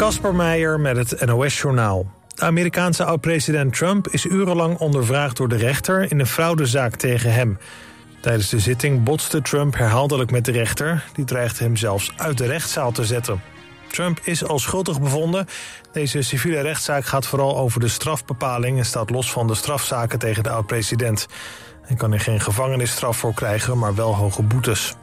Kasper Meijer met het NOS-journaal. De Amerikaanse oud-president Trump is urenlang ondervraagd door de rechter... in een fraudezaak tegen hem. Tijdens de zitting botste Trump herhaaldelijk met de rechter. Die dreigde hem zelfs uit de rechtszaal te zetten. Trump is al schuldig bevonden. Deze civiele rechtszaak gaat vooral over de strafbepaling... en staat los van de strafzaken tegen de oud-president. Hij kan er geen gevangenisstraf voor krijgen, maar wel hoge boetes.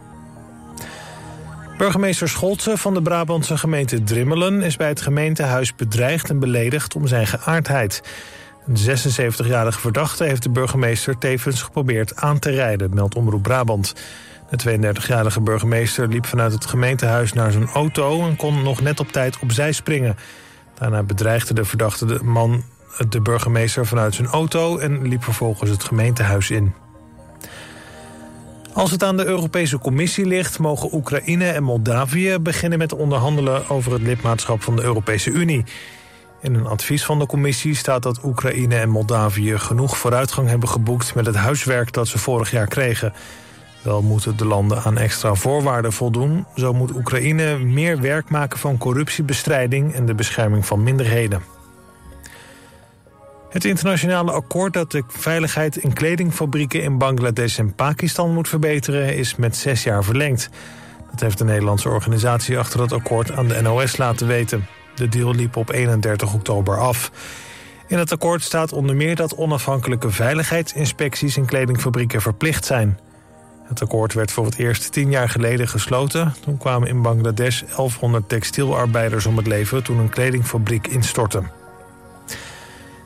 Burgemeester Scholtze van de Brabantse gemeente Drimmelen... is bij het gemeentehuis bedreigd en beledigd om zijn geaardheid. Een 76-jarige verdachte heeft de burgemeester tevens geprobeerd aan te rijden... meldt Omroep Brabant. De 32-jarige burgemeester liep vanuit het gemeentehuis naar zijn auto... en kon nog net op tijd opzij springen. Daarna bedreigde de verdachte de man de burgemeester vanuit zijn auto... en liep vervolgens het gemeentehuis in. Als het aan de Europese Commissie ligt... mogen Oekraïne en Moldavië beginnen met onderhandelen... over het lidmaatschap van de Europese Unie. In een advies van de commissie staat dat Oekraïne en Moldavië... genoeg vooruitgang hebben geboekt met het huiswerk dat ze vorig jaar kregen. Wel moeten de landen aan extra voorwaarden voldoen. Zo moet Oekraïne meer werk maken van corruptiebestrijding... en de bescherming van minderheden. Het internationale akkoord dat de veiligheid in kledingfabrieken in Bangladesh en Pakistan moet verbeteren is met zes jaar verlengd. Dat heeft de Nederlandse organisatie achter het akkoord aan de NOS laten weten. De deal liep op 31 oktober af. In het akkoord staat onder meer dat onafhankelijke veiligheidsinspecties in kledingfabrieken verplicht zijn. Het akkoord werd voor het eerst tien jaar geleden gesloten. Toen kwamen in Bangladesh 1100 textielarbeiders om het leven toen een kledingfabriek instortte.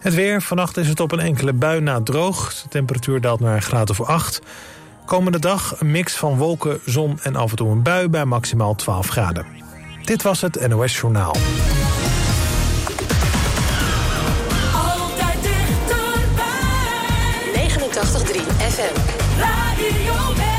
Het weer, vannacht is het op een enkele bui na droog. De temperatuur daalt naar een graad of 8. Komende dag een mix van wolken, zon en af en toe een bui bij maximaal 12 graden. Dit was het NOS Journaal. Altijd dichterbij. 89.3 FM. Radio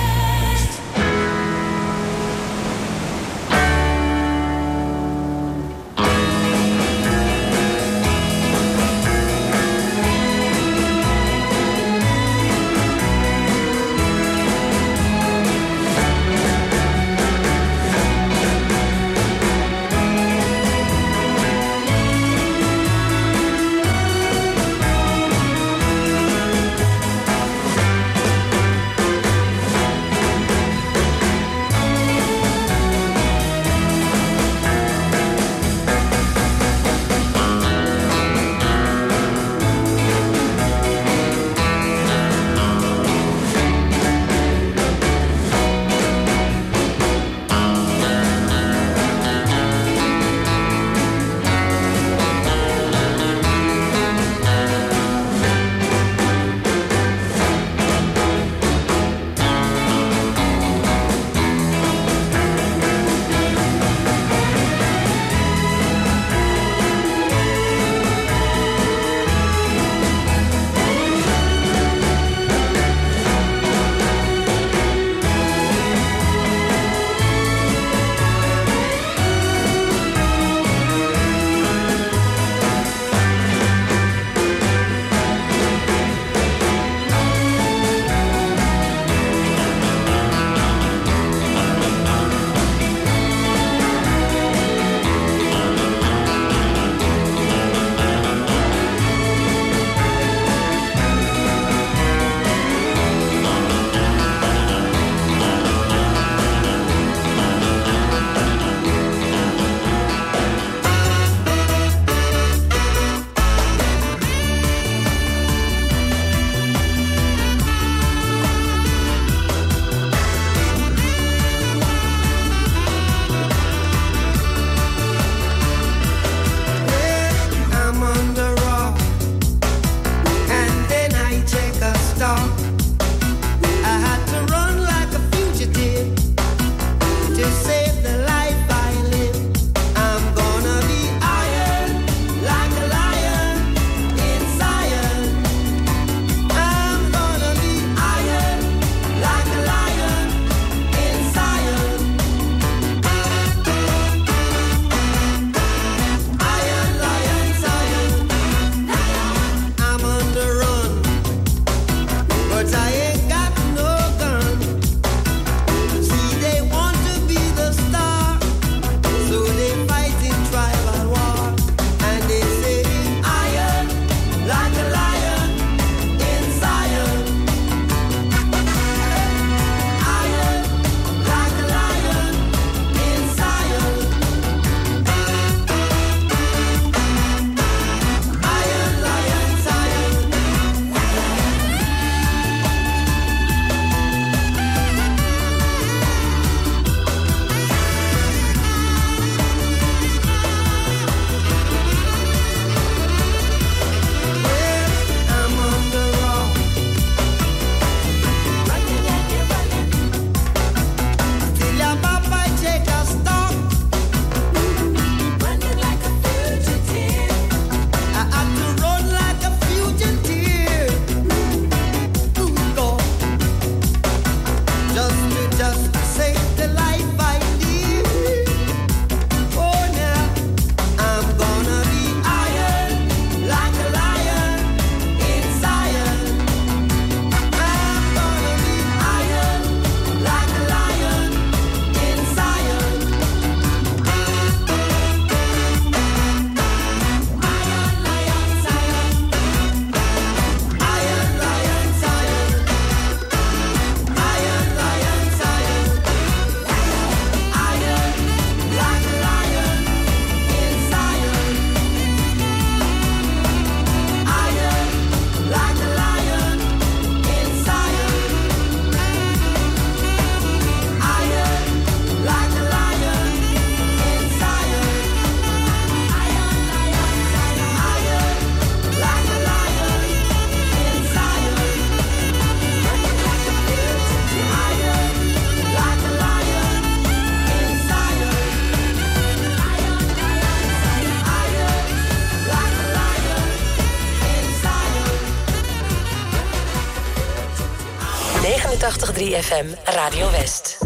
Radio West.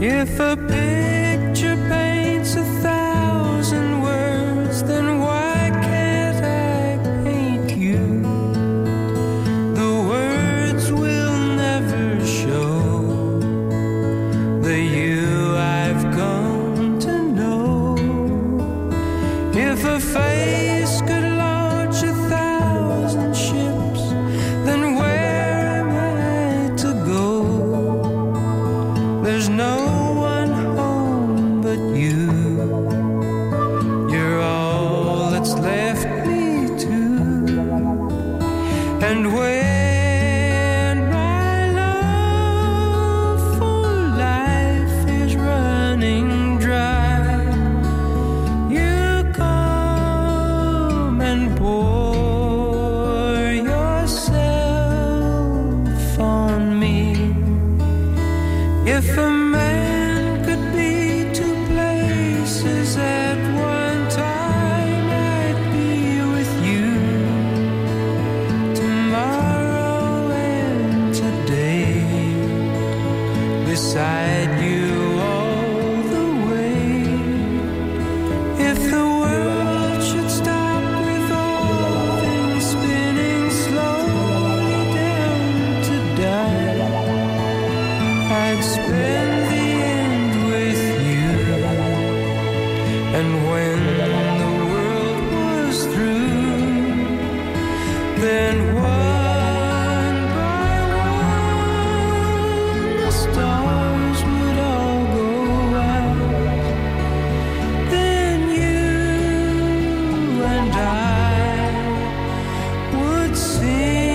If a picture paints a thousand words, then could see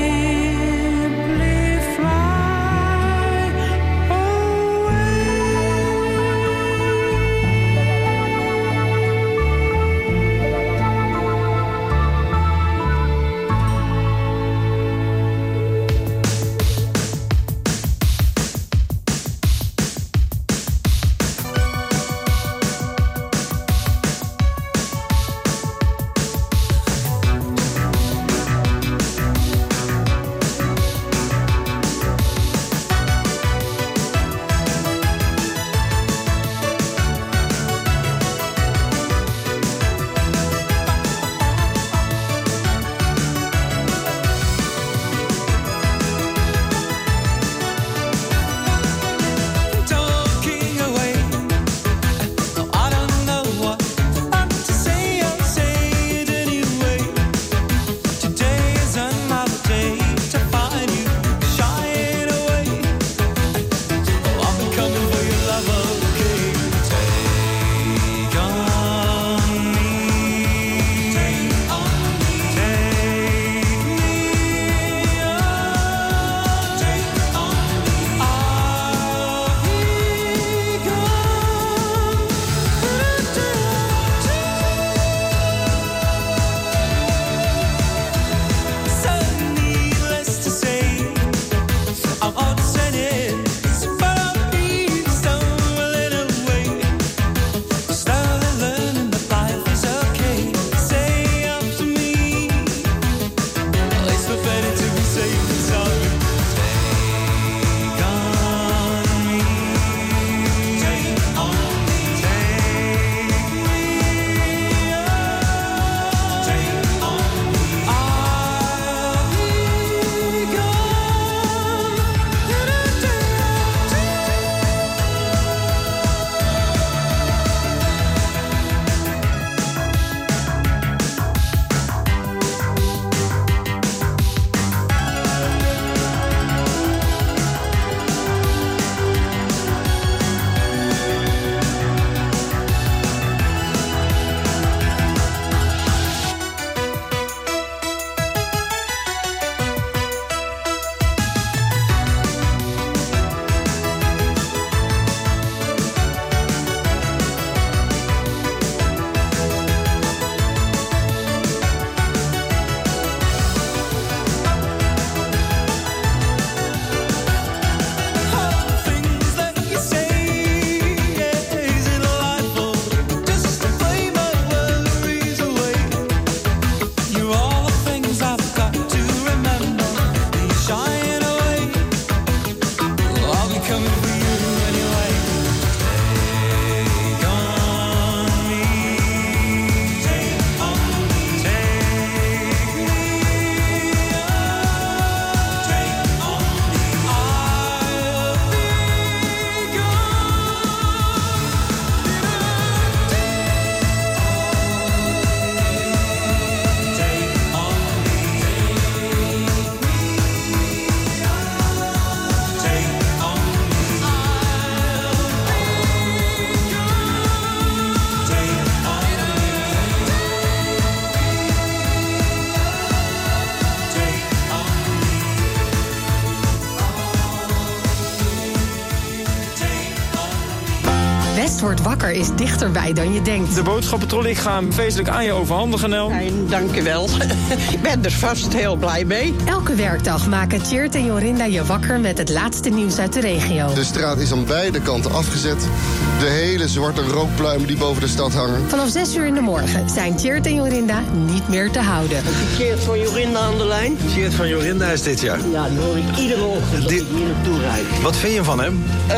West wordt wakker is dichterbij dan je denkt. De boodschappentrol, ik ga hem feestelijk aan je overhandigen, Nel. Fijn, dank wel. ik ben er vast heel blij mee. Elke werkdag maken Tjeerd en Jorinda je wakker met het laatste nieuws uit de regio. De straat is aan beide kanten afgezet. De hele zwarte rookpluimen die boven de stad hangen. Vanaf 6 uur in de morgen zijn Tjeerd en Jorinda niet meer te houden. Keert van Jorinda aan de lijn. Geert van Jorinda is dit jaar. Ja, die hoor ik iedere ochtend als Die- ik hier naartoe rijd. Wat vind je van hem? Eh,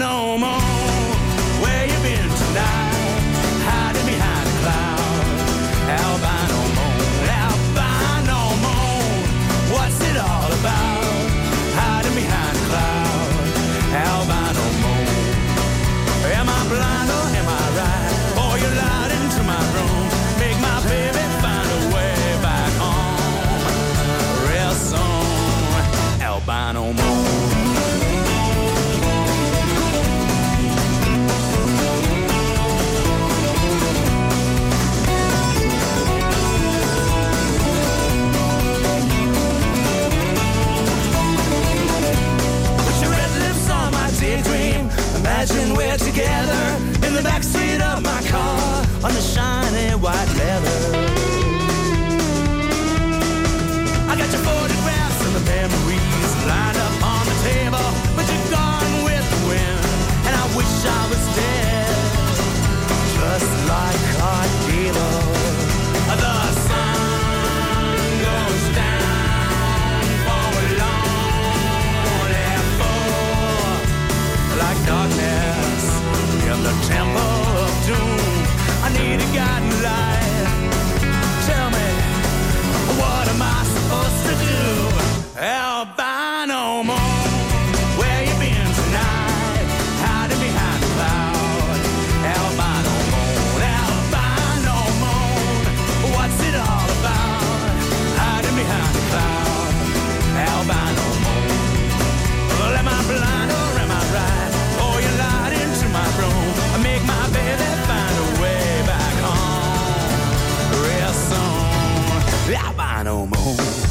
Albino more. where you been tonight? I buy no more.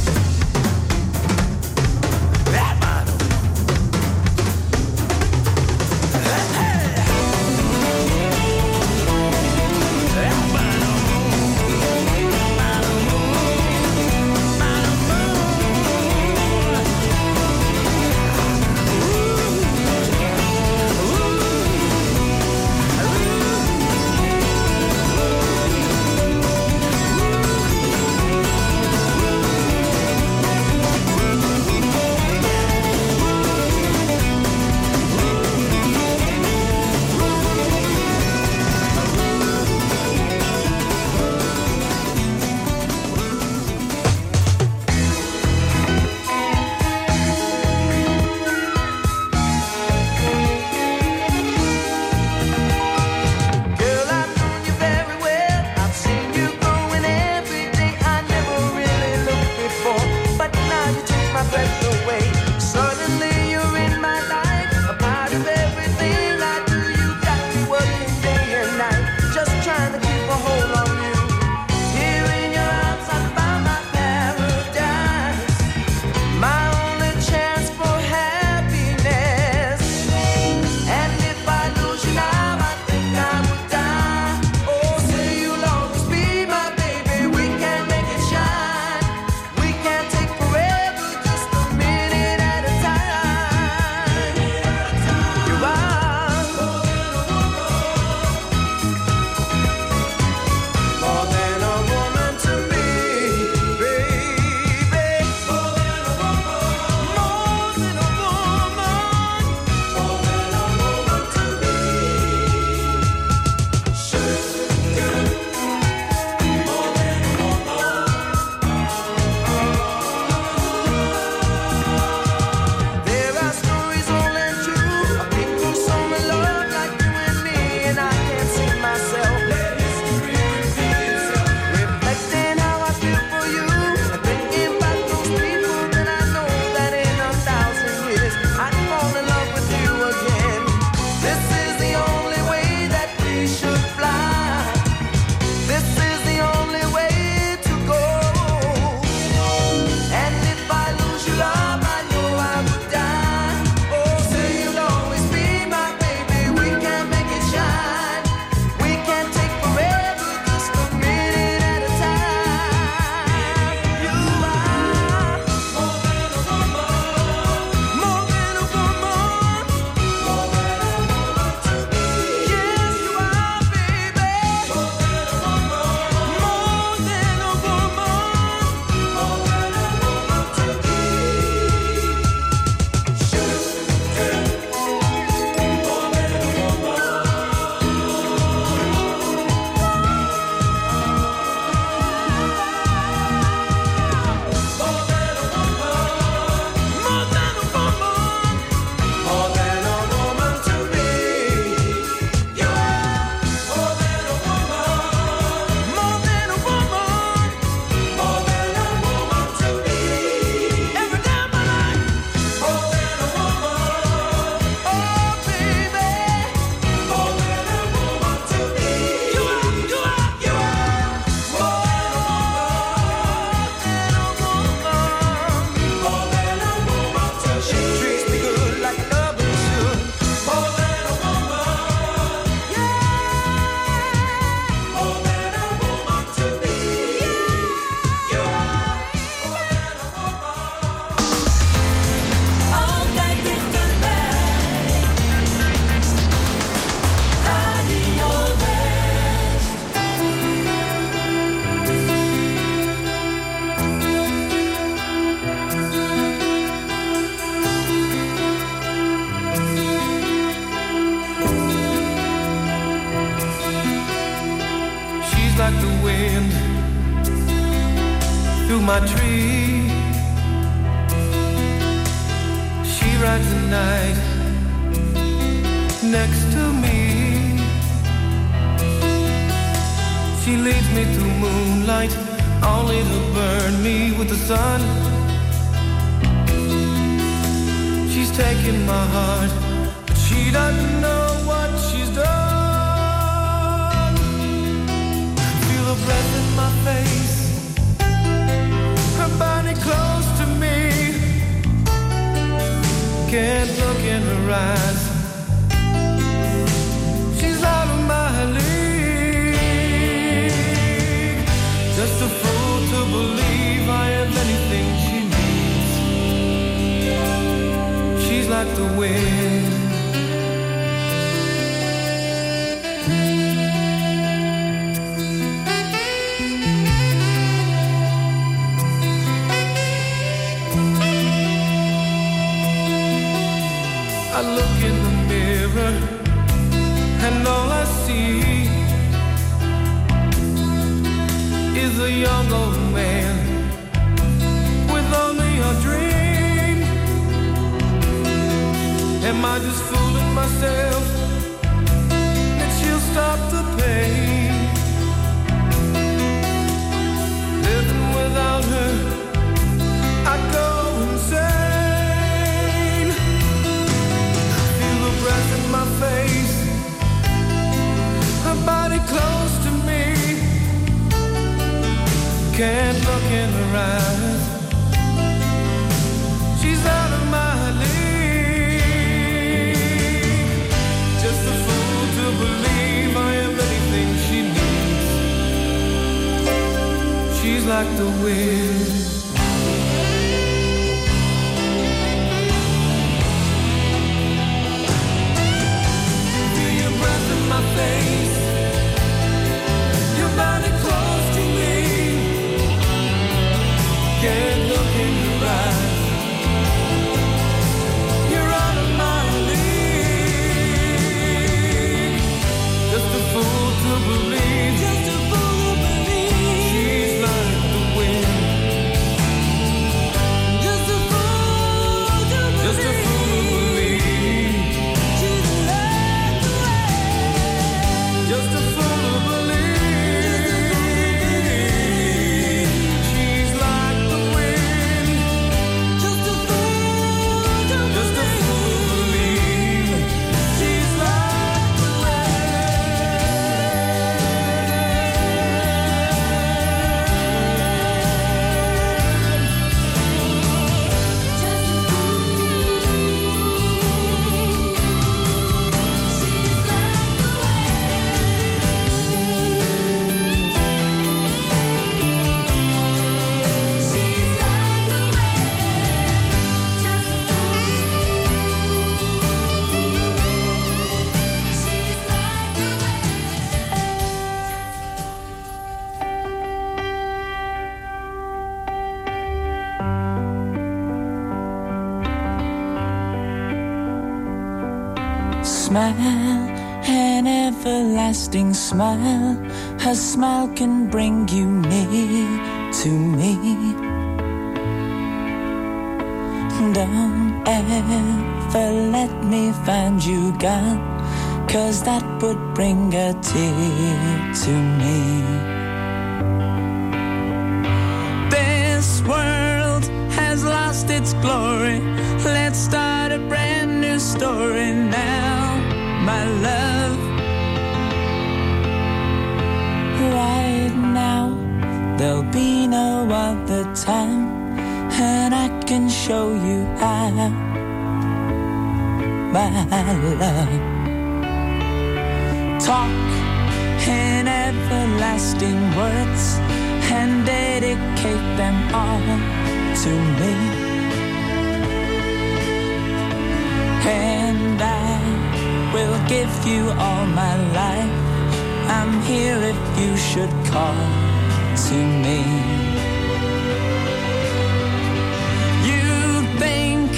And all I see is a young old man with only a dream. Am I just fooling myself that she'll stop the pain? Living without her, her close to me. Can't look in her eyes. She's out of my league. Just a fool to believe I am anything she needs. She's like the wind. Believe. Smile, an everlasting smile. Her smile can bring you near to me. Don't ever let me find you gone, cause that would bring a tear to me. This world has lost its glory. Let's start a brand new story now, there'll be no other time, and I can show you how, my love. Talk in everlasting words and dedicate them all to me. And I will give you all my life. I'm here if you should call to me. You think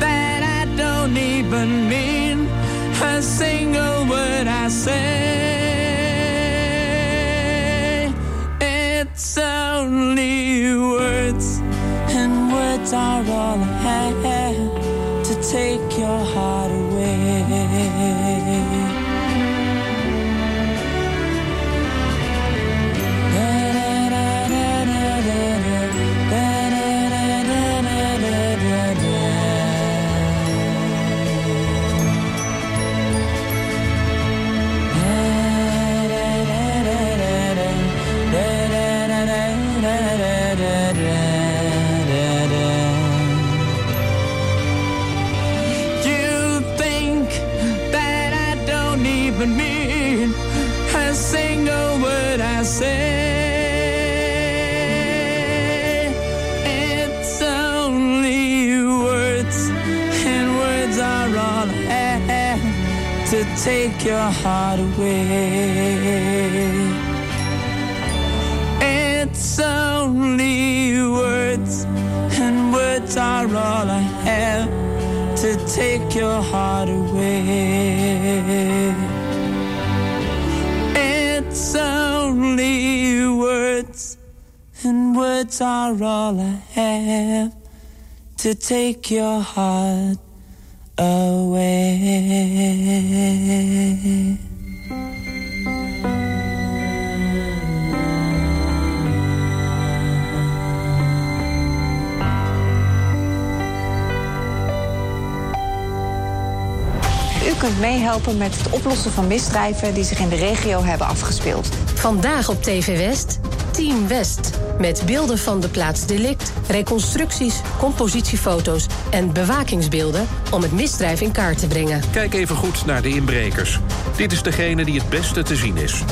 that I don't even mean a single word I say. Take your heart away. It's only words, and words are all I have to take your heart away. It's only words, and words are all I have to take your heart U kunt meehelpen met het oplossen van misdrijven die zich in de regio hebben afgespeeld. Vandaag op TV West, Team West. Met beelden van de plaats delict, reconstructies, compositiefoto's en bewakingsbeelden om het misdrijf in kaart te brengen. Kijk even goed naar de inbrekers. Dit is degene die het beste te zien is.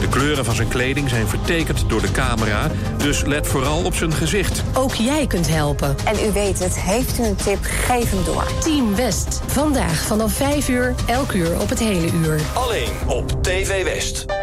De kleuren van zijn kleding zijn vertekend door de camera, dus let vooral op zijn gezicht. Ook jij kunt helpen. En u weet het, heeft u een tip, geef hem door. Team West. Vandaag vanaf 5 uur, elk uur op het hele uur. Alleen op TV West.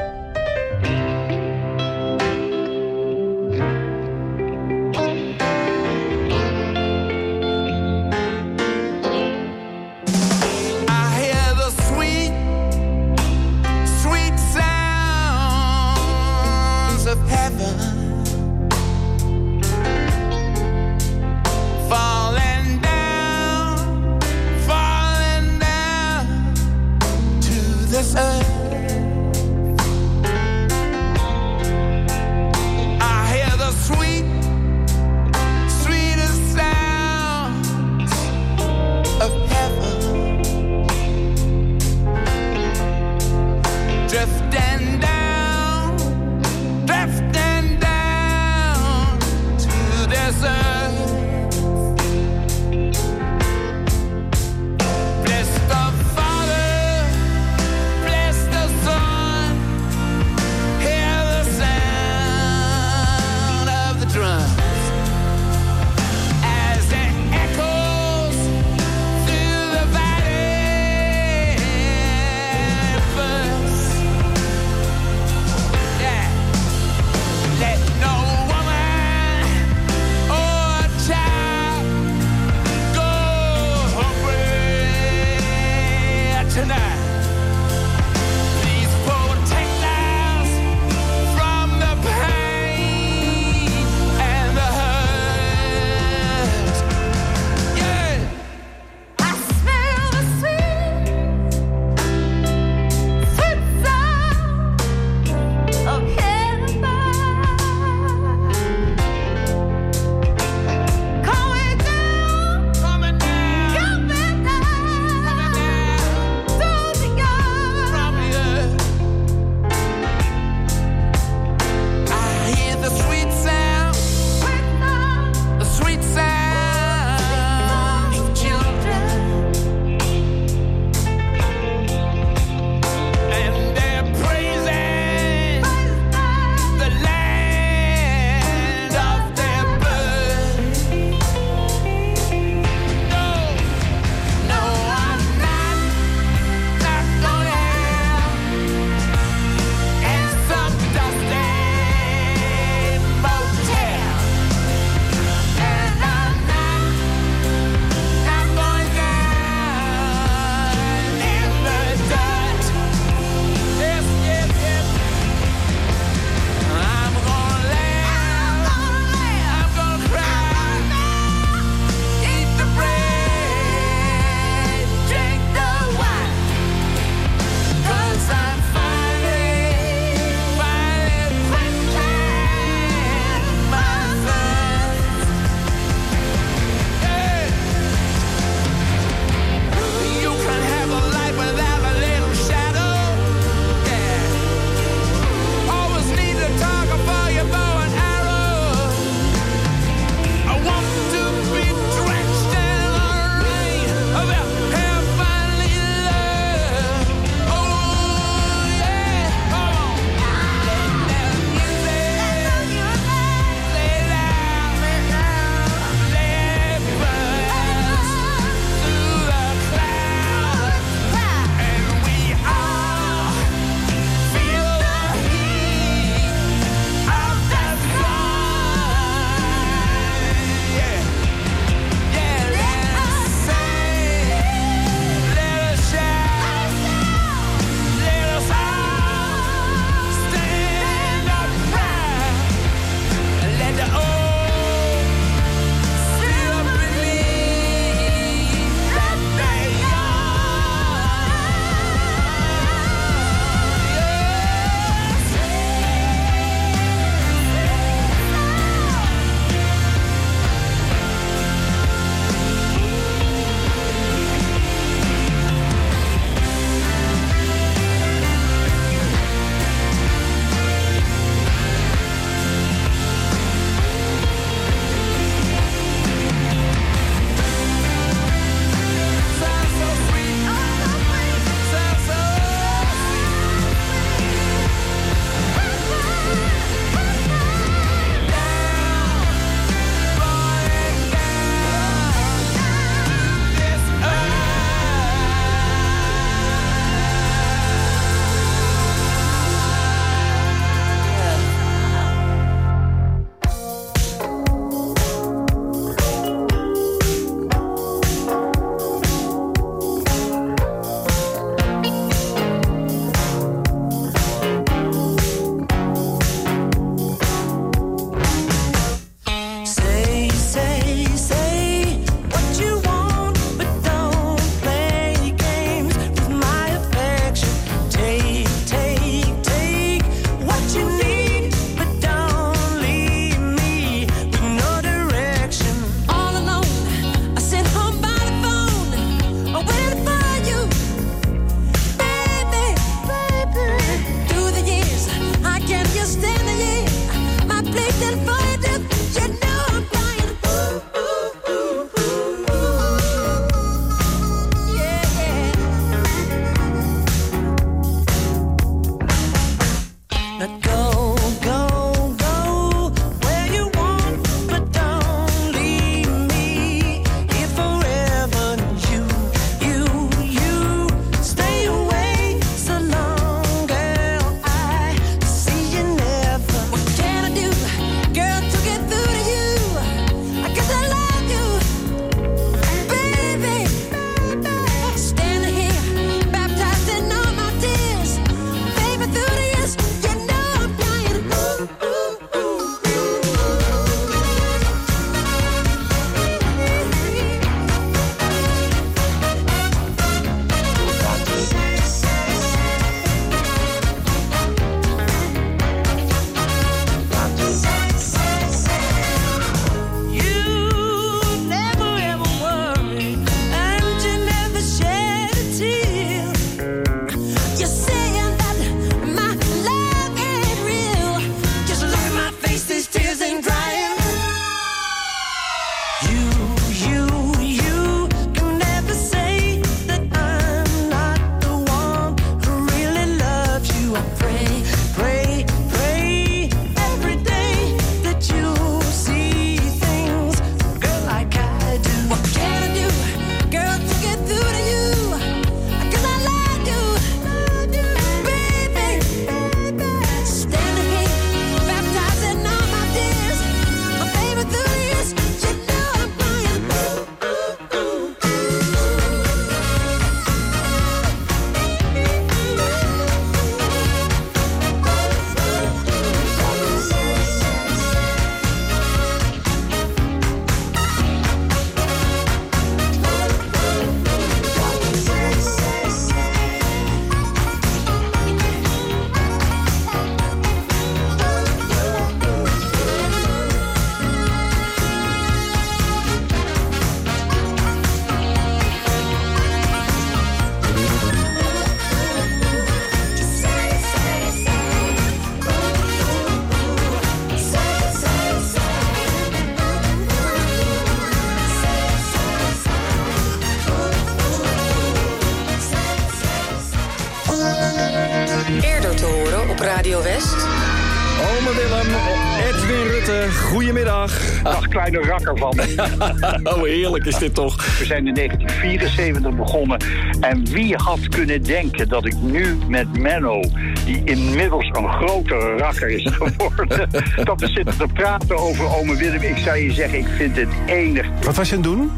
Van oh, heerlijk is dit toch. We zijn in 1974 begonnen. En wie had kunnen denken dat ik nu met Menno, die inmiddels een grotere rakker is geworden, dat we zitten te praten over ome Willem. Ik zou je zeggen, ik vind het enig. Wat was je aan het doen?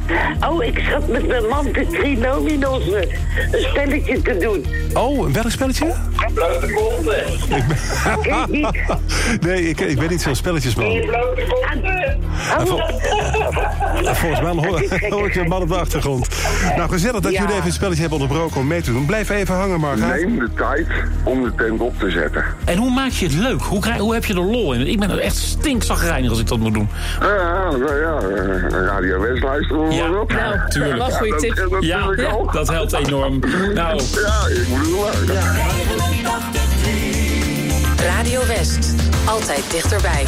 Oh, ik zat met mijn man de trinominos een spelletje te doen. Oh, welk spelletje? Blote konten. Nee, ik, ik ben niet zo'n spelletjesman. Blote konten. Volgens mij hoor, hoor ik een man op de achtergrond. Nou, gezellig dat Ja. jullie even het spelletje hebben onderbroken om mee te doen. Blijf even hangen, Marga. Neem de tijd om de tent op te zetten. En hoe maak je het leuk? Hoe, krijg, hoe heb je er lol in? Ik ben er echt stinkzagrijnig als ik dat moet doen. Ja, ja, ja, Radio West luisteren we Ja, maar op. nou, tuurlijk. Ja, dat- tip. dat Ja, natuurlijk dat helpt enorm. Nou. Ja, ik moet Radio West. Altijd dichterbij.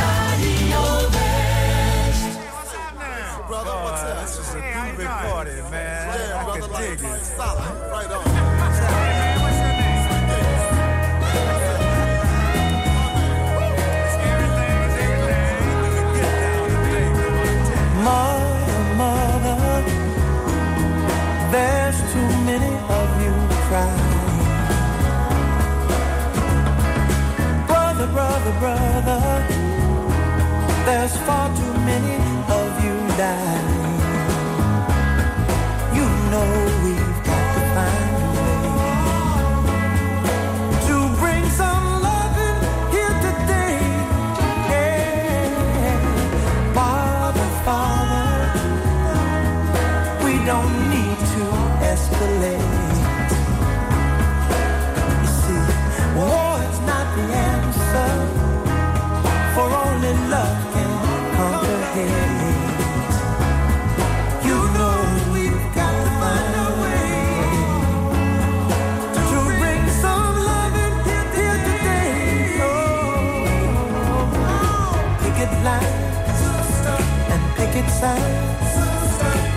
There's far too many of you dying.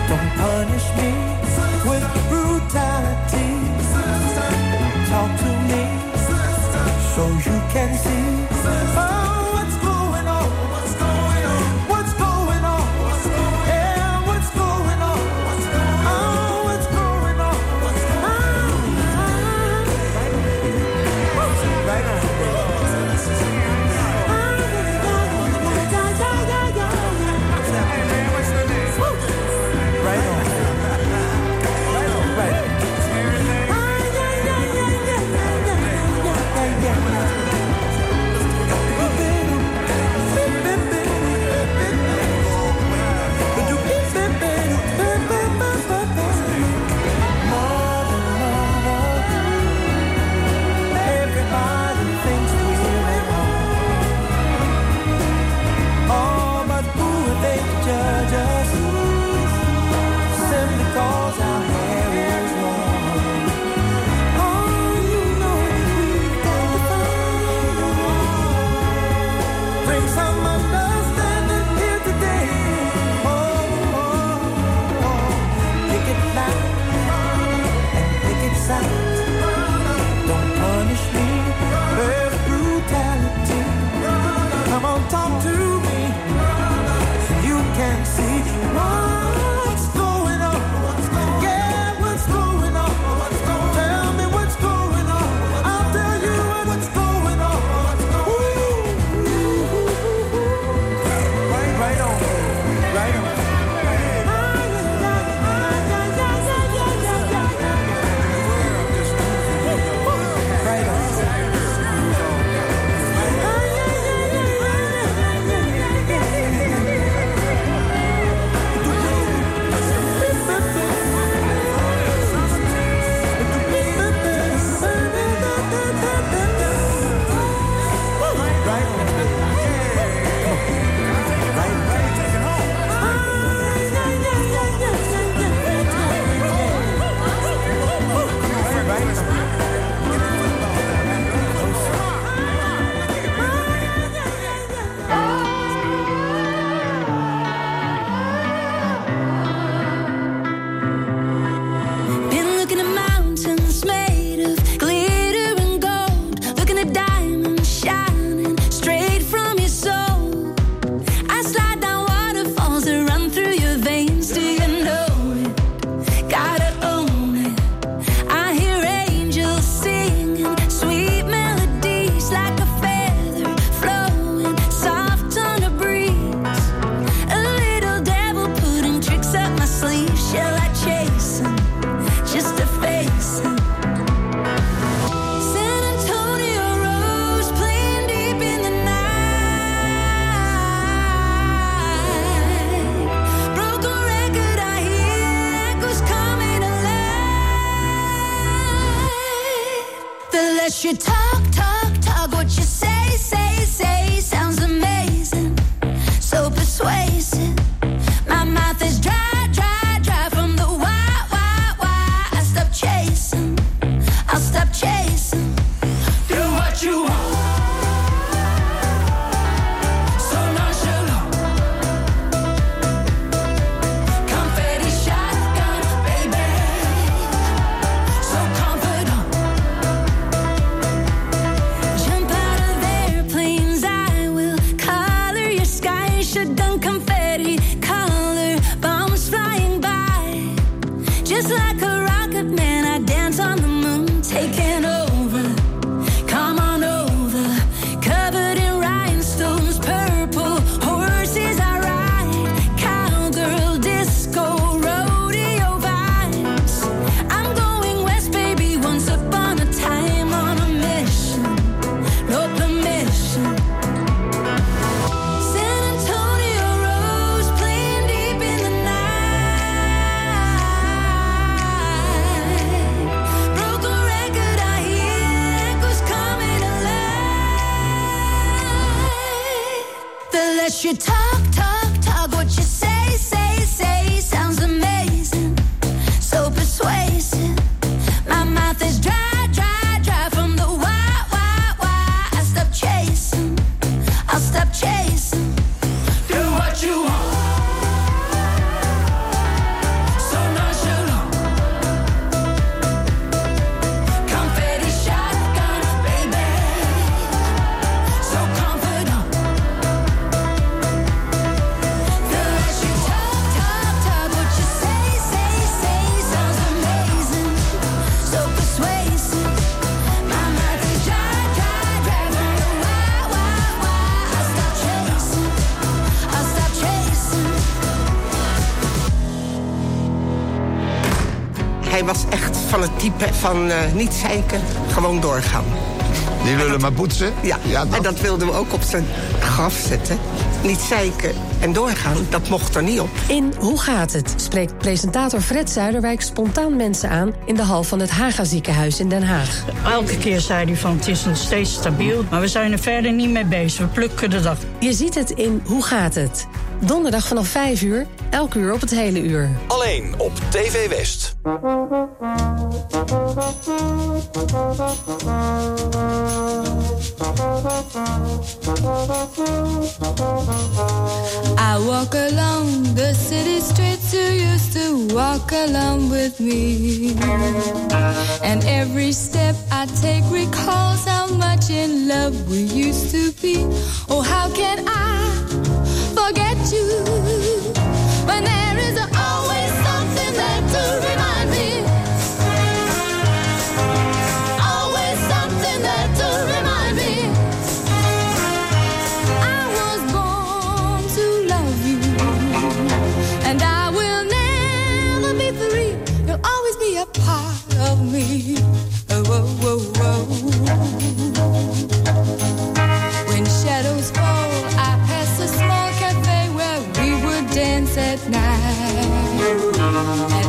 Don't punish me with brutality. Talk to me so you can see. Type van eh, niet zeiken, gewoon doorgaan. Die willen maar poetsen? Ja, en dat wilden we ook op zijn graf zetten. Niet zeiken en doorgaan, dat mocht er niet op. In Hoe gaat het? spreekt presentator Fred Zuiderwijk spontaan mensen aan in de hal van het Haga ziekenhuis in Den Haag. Elke keer zei hij van het is nog steeds stabiel, maar we zijn er verder niet mee bezig. We plukken de dag. Je ziet het in Hoe gaat het? Donderdag vanaf 5 uur, elk uur op het hele uur. Alleen op TV West. I walk along the city streets you used to walk along with me. And every step I take recalls how much in love we used to be. Oh, how can I forget you when there is always something there to remind me? Always something there to remind me. I was born to love you, and I will never be free. You'll always be a part of me. Oh, oh, oh, oh. At night,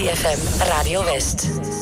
3FM Radio West.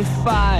On fire